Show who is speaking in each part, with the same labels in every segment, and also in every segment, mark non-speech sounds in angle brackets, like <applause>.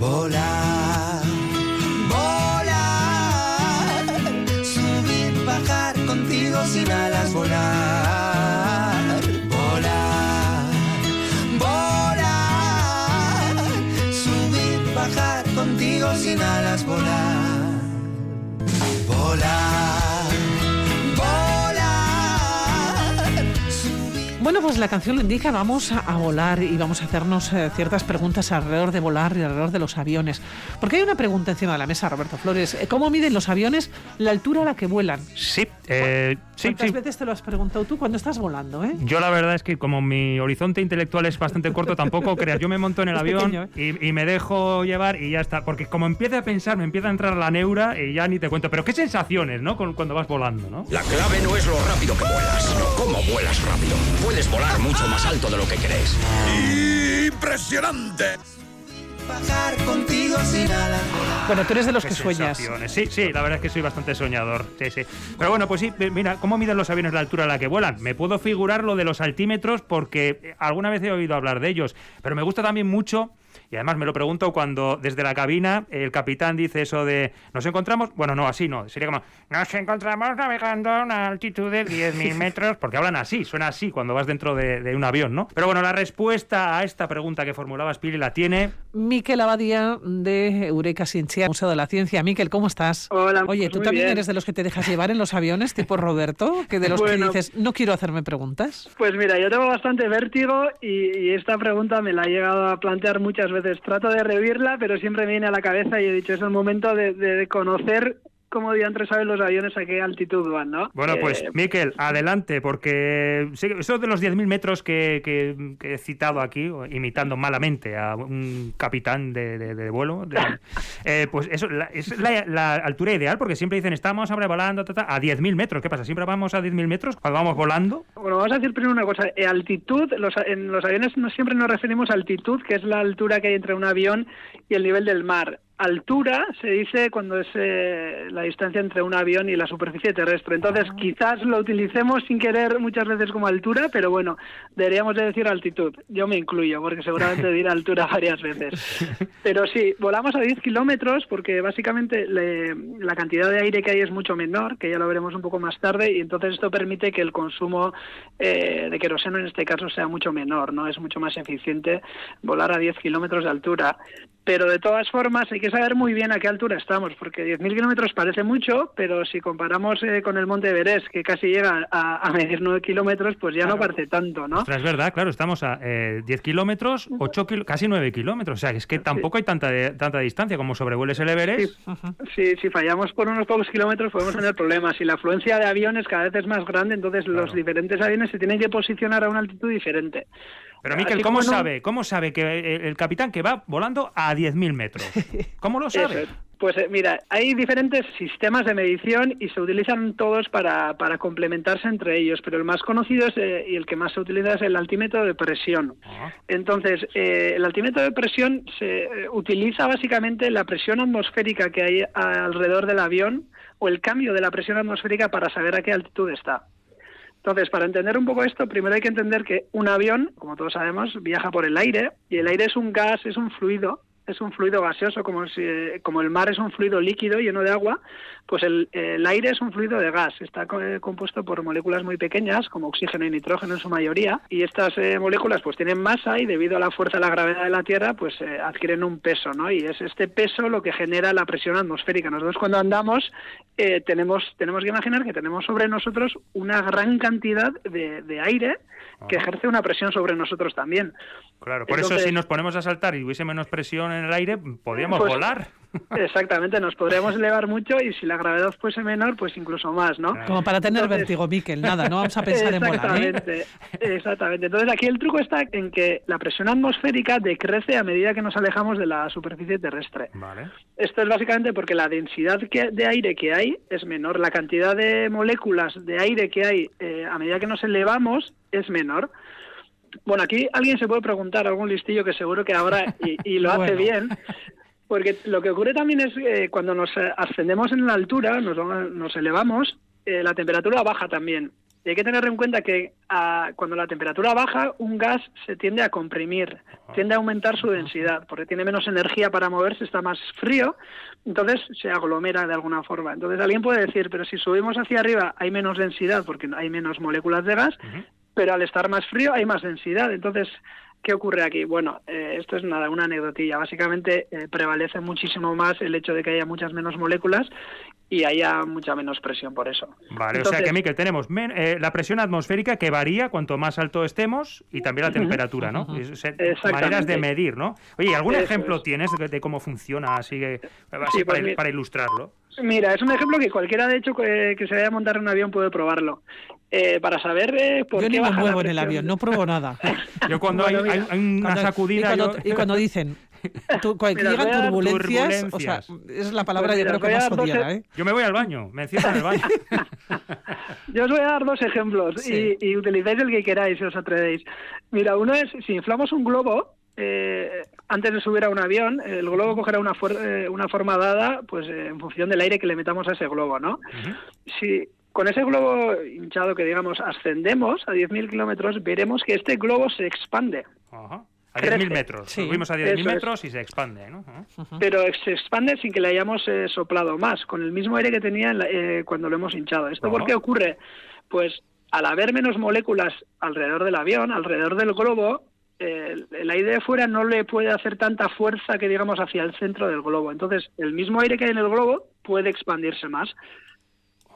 Speaker 1: Volar,
Speaker 2: Bueno, pues la canción lo indica, vamos a, a volar y vamos a hacernos eh, ciertas preguntas alrededor de volar y alrededor de los aviones. Porque hay una pregunta encima de la mesa, Roberto Flores. Eh, ¿Cómo miden los aviones la altura a la que vuelan?
Speaker 3: Sí, eh, sí,
Speaker 2: ¿Cuántas
Speaker 3: sí.
Speaker 2: veces te lo has preguntado tú cuando estás volando, eh?
Speaker 3: Yo la verdad es que como mi horizonte intelectual es bastante corto, tampoco <laughs> creas. Yo me monto en el
Speaker 2: Es
Speaker 3: avión
Speaker 2: pequeño,
Speaker 3: y, y me dejo llevar y ya está. Porque como empieza a pensar, me empieza a entrar la neura y ya ni te cuento. Pero qué sensaciones, ¿no? Con- Cuando vas volando, ¿no?
Speaker 4: La clave no es lo rápido que vuelas, sino cómo vuelas rápido. Puedes volar mucho más alto de lo que crees. ¡Impresionante!
Speaker 1: Bajar contigo sin alas, volar.
Speaker 2: Bueno, tú eres de los
Speaker 3: Qué
Speaker 2: que sueñas.
Speaker 3: Sí, sí, la verdad es que soy bastante soñador. Sí, sí. Pero bueno, pues sí, mira, ¿cómo miden los aviones la altura a la que vuelan? Me puedo figurar lo de los altímetros porque alguna vez he oído hablar de ellos. Pero me gusta también mucho, y además me lo pregunto cuando desde la cabina el capitán dice eso de ¿nos encontramos? Bueno, no, así no. Sería como nos encontramos navegando a una altitud de 10.000 metros, porque hablan así, suena así cuando vas dentro de, de un avión, ¿no? Pero bueno, la respuesta a esta pregunta que formulaba Spili la tiene
Speaker 2: Miquel Abadía de Eureka Ciencia, Museo de la Ciencia. Miquel, ¿cómo estás?
Speaker 5: Hola,
Speaker 2: Oye,
Speaker 5: pues
Speaker 2: ¿tú
Speaker 5: muy
Speaker 2: también
Speaker 5: bien.
Speaker 2: eres de los que te dejas llevar en los aviones, tipo Roberto? Que de los
Speaker 5: Bueno.
Speaker 2: que dices, no quiero hacerme preguntas.
Speaker 5: Pues mira, yo tengo bastante vértigo y, y esta pregunta me la he llegado a plantear muchas veces. Trato de rehuirla, pero siempre me viene a la cabeza y he dicho, es el momento de, de conocer cómo diantres saben los aviones a qué altitud van, ¿no?
Speaker 3: Bueno, pues
Speaker 5: Eh,
Speaker 3: Miquel, adelante, porque eso de los 10.000 metros que, que- que he citado aquí, imitando malamente a un capitán de, de- de vuelo, de- <laughs> eh, pues eso la- es la, la altura ideal, porque siempre dicen, estamos sobrevolando ta, ta, a 10.000 metros. ¿Qué pasa? ¿Siempre vamos a 10.000 metros cuando vamos volando?
Speaker 5: Bueno, vamos a decir primero una cosa. Eh, altitud, los, en los aviones no siempre nos referimos a altitud, que es la altura que hay entre un avión y el nivel del mar. Altura se dice cuando es eh, la distancia entre un avión y la superficie terrestre. Entonces, quizás lo utilicemos sin querer muchas veces como altura, pero bueno, deberíamos de decir altitud. Yo me incluyo, porque seguramente diré altura <laughs> varias veces. Pero sí, volamos a 10 kilómetros porque básicamente le- la cantidad de aire que hay es mucho menor, que ya lo veremos un poco más tarde, y entonces esto permite que el consumo eh, de queroseno en este caso sea mucho menor, ¿no? Es mucho más eficiente volar a 10 kilómetros de altura. Pero de todas formas hay que saber muy bien a qué altura estamos, porque 10.000 kilómetros parece mucho, pero si comparamos eh, con el Monte Everest, que casi llega a, a medir 9 kilómetros, pues ya no parece tanto, ¿no?
Speaker 3: Ostras, es verdad, claro, estamos a eh, 10 kilómetros, 8 kil- casi 9 kilómetros. O sea, es que tampoco hay tanta, tanta distancia como sobrevueles el Everest.
Speaker 5: Si, si fallamos por unos pocos kilómetros podemos tener problemas. Si la afluencia de aviones cada vez es más grande, entonces los diferentes aviones se tienen que posicionar a una altitud diferente.
Speaker 3: Pero Miquel, ¿cómo sabe? ¿Cómo sabe que el, capitán que va volando a 10.000 metros? <laughs> ¿Cómo lo sabe?
Speaker 5: es. Pues eh, mira, hay diferentes sistemas de medición y se utilizan todos para, para complementarse entre ellos, pero el más conocido es, eh, y el que más se utiliza es el altímetro de presión.
Speaker 3: Ah.
Speaker 5: Entonces, eh, el altímetro de presión se eh, utiliza básicamente la presión atmosférica que hay alrededor del avión o el cambio de la presión atmosférica para saber a qué altitud está. Entonces, para entender un poco esto, primero hay que entender que un avión, como todos sabemos, viaja por el aire y el aire es un gas, es un fluido, es un fluido gaseoso, como, si, como el mar es un fluido líquido lleno de agua, pues el, el aire es un fluido de gas. Está co- eh, compuesto por moléculas muy pequeñas, como oxígeno y nitrógeno en su mayoría, y estas eh, moléculas pues tienen masa y debido a la fuerza de la gravedad de la Tierra, pues eh, adquieren un peso, ¿no? Y es este peso lo que genera la presión atmosférica. Nosotros cuando andamos eh, tenemos, tenemos que imaginar que tenemos sobre nosotros una gran cantidad de, de aire que ejerce una presión sobre nosotros también.
Speaker 3: Claro, por eso si nos ponemos a saltar y hubiese menos presión en el aire, podríamos
Speaker 5: Pues-
Speaker 3: volar. <laughs>
Speaker 5: Exactamente, nos podríamos elevar mucho y si la gravedad fuese menor, pues incluso más, ¿no?
Speaker 2: Como para tener
Speaker 5: Entonces-
Speaker 2: vértigo, Miquel. Nada, no vamos a pensar en volar, ¿eh?
Speaker 5: Exactamente, exactamente. Entonces aquí el truco está en que la presión atmosférica decrece a medida que nos alejamos de la superficie terrestre.
Speaker 3: Vale.
Speaker 5: Esto es básicamente porque la densidad que- de aire que hay es menor, la cantidad de moléculas de aire que hay eh, a medida que nos elevamos es menor. Bueno, aquí alguien se puede preguntar, algún listillo que seguro que habrá y, y lo hace bien, porque lo que ocurre también es eh, cuando nos ascendemos en la altura, nos elevamos, eh, la temperatura baja también. Y hay que tener en cuenta que ah, cuando la temperatura baja, un gas se tiende a comprimir, tiende a aumentar su densidad, porque tiene menos energía para moverse, está más frío, entonces se aglomera de alguna forma. Entonces alguien puede decir, pero si subimos hacia arriba hay menos densidad porque hay menos moléculas de gas, pero al estar más frío hay más densidad. Entonces, ¿Qué ocurre aquí? Bueno, eh, esto es nada, una anecdotilla. Básicamente eh, prevalece muchísimo más el hecho de que haya muchas menos moléculas y haya mucha menos presión por eso.
Speaker 3: Vale, o sea que, Miquel, tenemos eh, la presión atmosférica que varía cuanto más alto estemos y también la temperatura, ¿no? maneras de medir, ¿no? Oye, ¿algún ejemplo tienes de, cómo funciona así, que, pues para, ilustrarlo?
Speaker 5: Mira, es un ejemplo que cualquiera, de hecho, que, se vaya a montar en un avión puede probarlo. Eh, para saber eh, por
Speaker 2: yo
Speaker 5: qué
Speaker 2: ni me muevo en el avión, no pruebo nada. <laughs>
Speaker 3: yo cuando <laughs> hay, una sacudida...
Speaker 2: Y cuando, dicen, <laughs> cuando llegan turbulencias, o sea, es la palabra pues yo creo que más odiada, ¿eh?
Speaker 3: Yo me voy al baño, me encierro en el baño. <laughs>
Speaker 5: yo os voy a dar dos ejemplos y, y utilizáis el que queráis si os atrevéis. Mira, uno es, si inflamos un globo, eh, antes de subir a un avión, el globo cogerá una, eh, una forma dada pues en función del aire que le metamos a ese globo, ¿no? Si con ese globo hinchado que, digamos, ascendemos a 10.000 kilómetros, veremos que este globo se expande.
Speaker 3: Ajá. A 10.000 metros. Subimos a 10.000 metros y se expande, ¿no?
Speaker 5: Pero se expande sin que le hayamos eh, soplado más, con el mismo aire que tenía cuando lo hemos hinchado. ¿Esto por qué ocurre? Pues al haber menos moléculas alrededor del avión, alrededor del globo, el, aire de fuera no le puede hacer tanta fuerza que digamos hacia el centro del globo. Entonces, el mismo aire que hay en el globo puede expandirse más.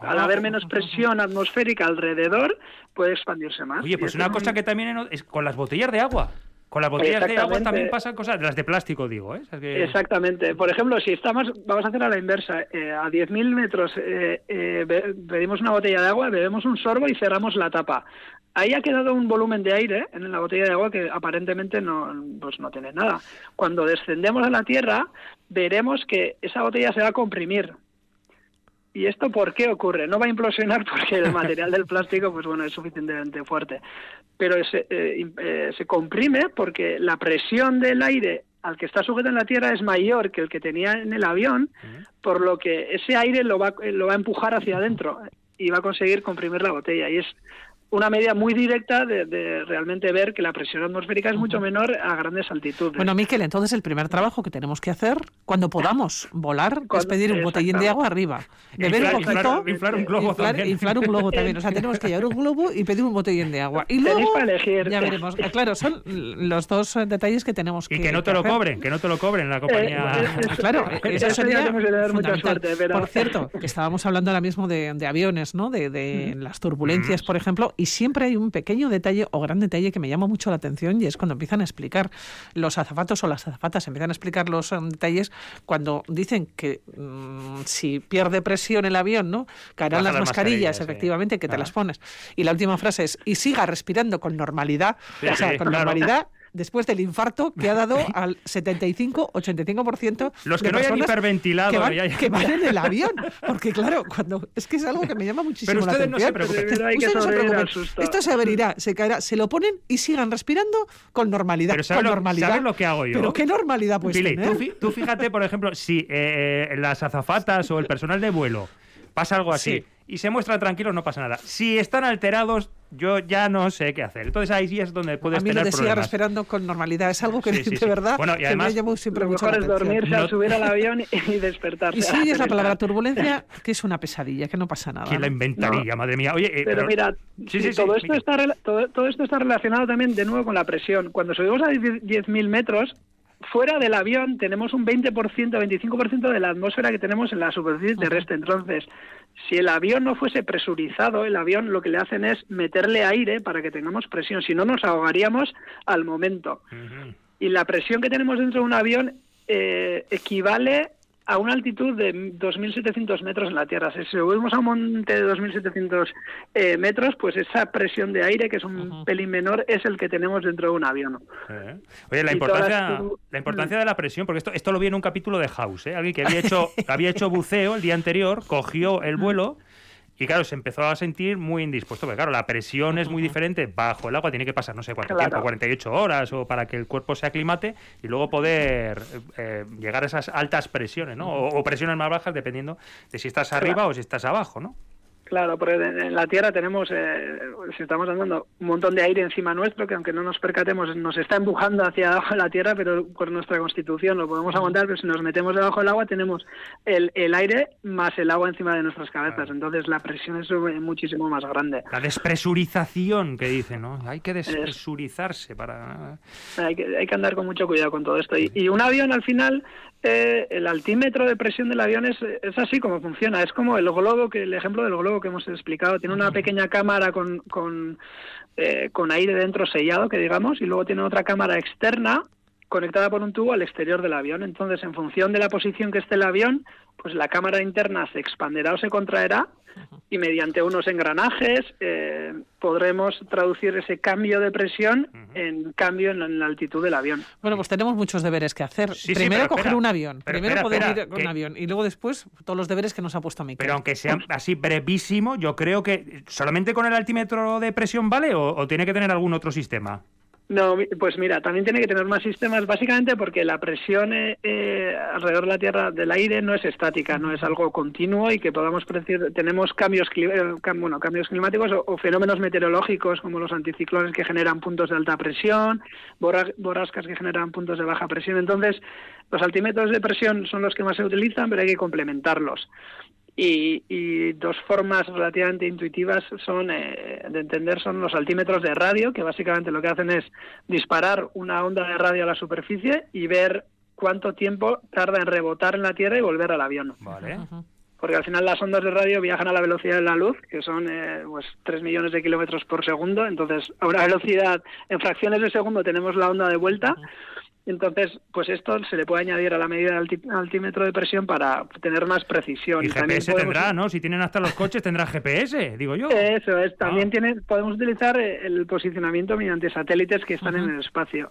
Speaker 5: Al haber menos presión atmosférica alrededor, puede expandirse más.
Speaker 3: Oye, pues una cosa que también es con las botellas de agua. Con las botellas de agua también pasan cosas, las de plástico digo, ¿eh?
Speaker 5: Exactamente. Por ejemplo, si estamos, vamos a hacer a la inversa, eh, a 10.000 metros eh, eh pedimos una botella de agua, bebemos un sorbo y cerramos la tapa. Ahí ha quedado un volumen de aire en la botella de agua que aparentemente no, pues no tiene nada. Cuando descendemos a la Tierra, veremos que esa botella se va a comprimir. ¿Y esto por qué ocurre? No va a implosionar porque el material del plástico, pues bueno, es suficientemente fuerte. Pero se, eh, eh, se comprime porque la presión del aire al que está sujeto en la Tierra es mayor que el que tenía en el avión, por lo que ese aire lo va, lo va a empujar hacia adentro y va a conseguir comprimir la botella. Y es una medida muy directa de, realmente ver que la presión atmosférica es mucho menor a grandes altitudes.
Speaker 2: Bueno, Miquel, entonces el primer trabajo que tenemos que hacer cuando podamos volar es pedir un botellín de agua arriba.
Speaker 3: Beber un poquito. Inflar, un globo también.
Speaker 2: Inflar un globo también. O sea, tenemos que llevar un globo y pedir un botellín de agua. Y luego ya veremos. Eh, claro, son los dos detalles que tenemos que
Speaker 3: Y que no te lo cobren, que no te lo cobren la compañía.
Speaker 2: Eh, eh, <laughs> claro, eso sería fundamental. Por cierto, que estábamos hablando ahora mismo de, aviones, ¿no? De, de las turbulencias, por ejemplo, y siempre hay un pequeño detalle o gran detalle que me llama mucho la atención y es cuando empiezan a explicar los azafatos o las azafatas, empiezan a explicar los um, detalles cuando dicen que mm, si pierde presión el avión, ¿no? Caerán las, mascarillas, efectivamente, que te las pones. Y la última frase es, y siga respirando con normalidad, o sea, con normalidad después del infarto que ha dado al 75-85%
Speaker 3: Los que no hayan hiperventilado
Speaker 2: que van, que van, en el <laughs> avión. Porque claro, cuando es que es algo que me llama muchísimo
Speaker 3: la atención.
Speaker 2: No se
Speaker 3: preocupen.
Speaker 2: Esto se abrirá, se caerá, se lo ponen y sigan respirando con normalidad.
Speaker 3: Pero ¿sabes,
Speaker 2: con
Speaker 3: lo,
Speaker 2: normalidad.
Speaker 3: ¿sabes lo que hago yo?
Speaker 2: Pero qué normalidad pues
Speaker 3: Tú, fíjate, por ejemplo, si eh, las azafatas o el personal de vuelo pasa algo así y se muestra tranquilo, no pasa nada. Si están alterados, yo ya no sé qué hacer. Entonces ahí sí es donde puedes
Speaker 2: a mí
Speaker 3: tener
Speaker 2: lo de
Speaker 3: problemas.
Speaker 2: esperando con normalidad es algo que de verdad
Speaker 3: bueno, y además,
Speaker 2: que me siempre
Speaker 5: lo
Speaker 2: mucho
Speaker 5: mejor es dormirse al subir al avión y despertarse.
Speaker 2: Y sí, es la <laughs> palabra turbulencia, que es una pesadilla, que no pasa nada.
Speaker 3: ¿Quién la inventaría, madre mía? Oye,
Speaker 5: eh, pero, mira, todo, esto está, todo, todo, esto está relacionado también de nuevo con la presión. Cuando subimos a 10.000 metros, fuera del avión tenemos un 20%, 25% de la atmósfera que tenemos en la superficie terrestre. Entonces, si el avión no fuese presurizado, el avión lo que le hacen es meterle aire para que tengamos presión, si no nos ahogaríamos al momento. Y la presión que tenemos dentro de un avión eh, equivale a una altitud de 2.700 metros en la Tierra. Si subimos a un monte de 2.700 eh, metros, pues esa presión de aire, que es un pelín menor, es el que tenemos dentro de un avión.
Speaker 3: Oye, la importancia, la importancia de la presión, porque esto, esto lo vi en un capítulo de House, ¿eh? alguien que había hecho, <laughs> había hecho buceo el día anterior, cogió el vuelo y claro, se empezó a sentir muy indispuesto, porque claro, la presión es muy diferente bajo el agua, tiene que pasar no sé cuánto tiempo, 48 horas o para que el cuerpo se aclimate y luego poder eh, llegar a esas altas presiones, ¿no? O, presiones más bajas dependiendo de si estás arriba o si estás abajo, ¿no?
Speaker 5: Claro, porque en la Tierra tenemos, eh, estamos andando un montón de aire encima nuestro que aunque no nos percatemos nos está empujando hacia abajo de la Tierra, pero por nuestra constitución lo podemos aguantar, pero si nos metemos debajo del agua tenemos el, el aire más el agua encima de nuestras cabezas, entonces la presión es muchísimo más grande.
Speaker 3: La despresurización que dicen, ¿no? Hay que despresurizarse para...
Speaker 5: Hay que, hay que andar con mucho cuidado con todo esto. y un avión al final eh, el altímetro de presión del avión es, así como funciona. Es como el globo, que el ejemplo del globo que hemos explicado. Tiene una pequeña cámara con, con, eh, con aire dentro sellado, que digamos, y luego tiene otra cámara externa conectada por un tubo al exterior del avión. Entonces, en función de la posición que esté el avión, pues la cámara interna se expanderá o se contraerá y mediante unos engranajes eh, podremos traducir ese cambio de presión en cambio en la, altitud del avión.
Speaker 2: Bueno, pues tenemos muchos deberes que hacer. primero coger un avión, primero poder ir con un avión y luego después todos los deberes que nos ha puesto Miquel.
Speaker 3: Pero aunque sea así brevísimo, yo creo que solamente con el altímetro de presión vale o tiene que tener algún otro sistema.
Speaker 5: No, pues mira, también tiene que tener más sistemas, básicamente porque la presión eh, eh, alrededor de la Tierra del aire no es estática, no es algo continuo y que podamos predecir. Tenemos cambios, eh, bueno, cambios climáticos o, fenómenos meteorológicos como los anticiclones que generan puntos de alta presión, borrascas que generan puntos de baja presión. Entonces, los altímetros de presión son los que más se utilizan, pero hay que complementarlos. Y, dos formas relativamente intuitivas son eh, de entender son los altímetros de radio, que básicamente lo que hacen es disparar una onda de radio a la superficie y ver cuánto tiempo tarda en rebotar en la Tierra y volver al avión. Porque al final las ondas de radio viajan a la velocidad de la luz, que son eh, pues 3 millones de kilómetros por segundo. Entonces, a una <laughs> velocidad, en fracciones de segundo tenemos la onda de vuelta. Entonces, pues esto se le puede añadir a la medida del altímetro de presión para tener más precisión.
Speaker 3: Y, GPS tendrá, ¿no? Si tienen hasta los coches tendrá GPS, digo yo.
Speaker 5: Eso es. También ah. podemos utilizar el posicionamiento mediante satélites que están en el espacio.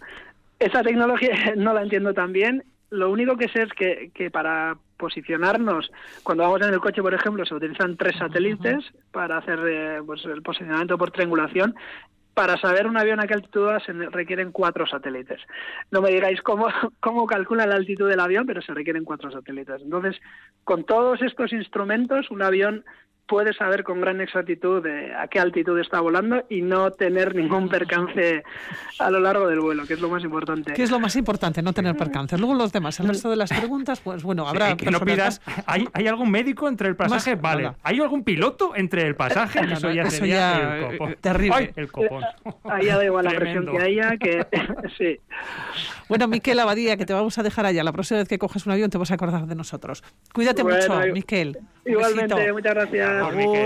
Speaker 5: Esa tecnología <laughs> no la entiendo tan bien. Lo único que sé es que, que para posicionarnos, cuando vamos en el coche, por ejemplo, se utilizan tres satélites para hacer eh, pues, el posicionamiento por triangulación para saber un avión a qué altitud se requieren cuatro satélites. No me digáis cómo, <laughs> cómo calcula la altitud del avión, pero se requieren cuatro satélites. Entonces, con todos estos instrumentos, un avión puede saber con gran exactitud a qué altitud está volando y no tener ningún percance a lo largo del vuelo, que es lo más importante.
Speaker 2: ¿Qué es lo más importante? No tener percance. Luego los demás, el resto de las preguntas, pues bueno, habrá...
Speaker 3: que no pidas, ¿hay, ¿hay, algún médico entre el pasaje? vale. ¿Hay algún piloto entre el pasaje?
Speaker 2: eso ya sería el eh, terrible.
Speaker 3: el copón. <laughs>
Speaker 5: Ahí da igual la presión que haya, que <laughs> sí.
Speaker 2: Bueno, Miquel Abadía, que te vamos a dejar allá. La próxima vez que coges un avión te vas a acordar de nosotros. Cuídate mucho, Miquel.
Speaker 5: Igualmente, muchas gracias.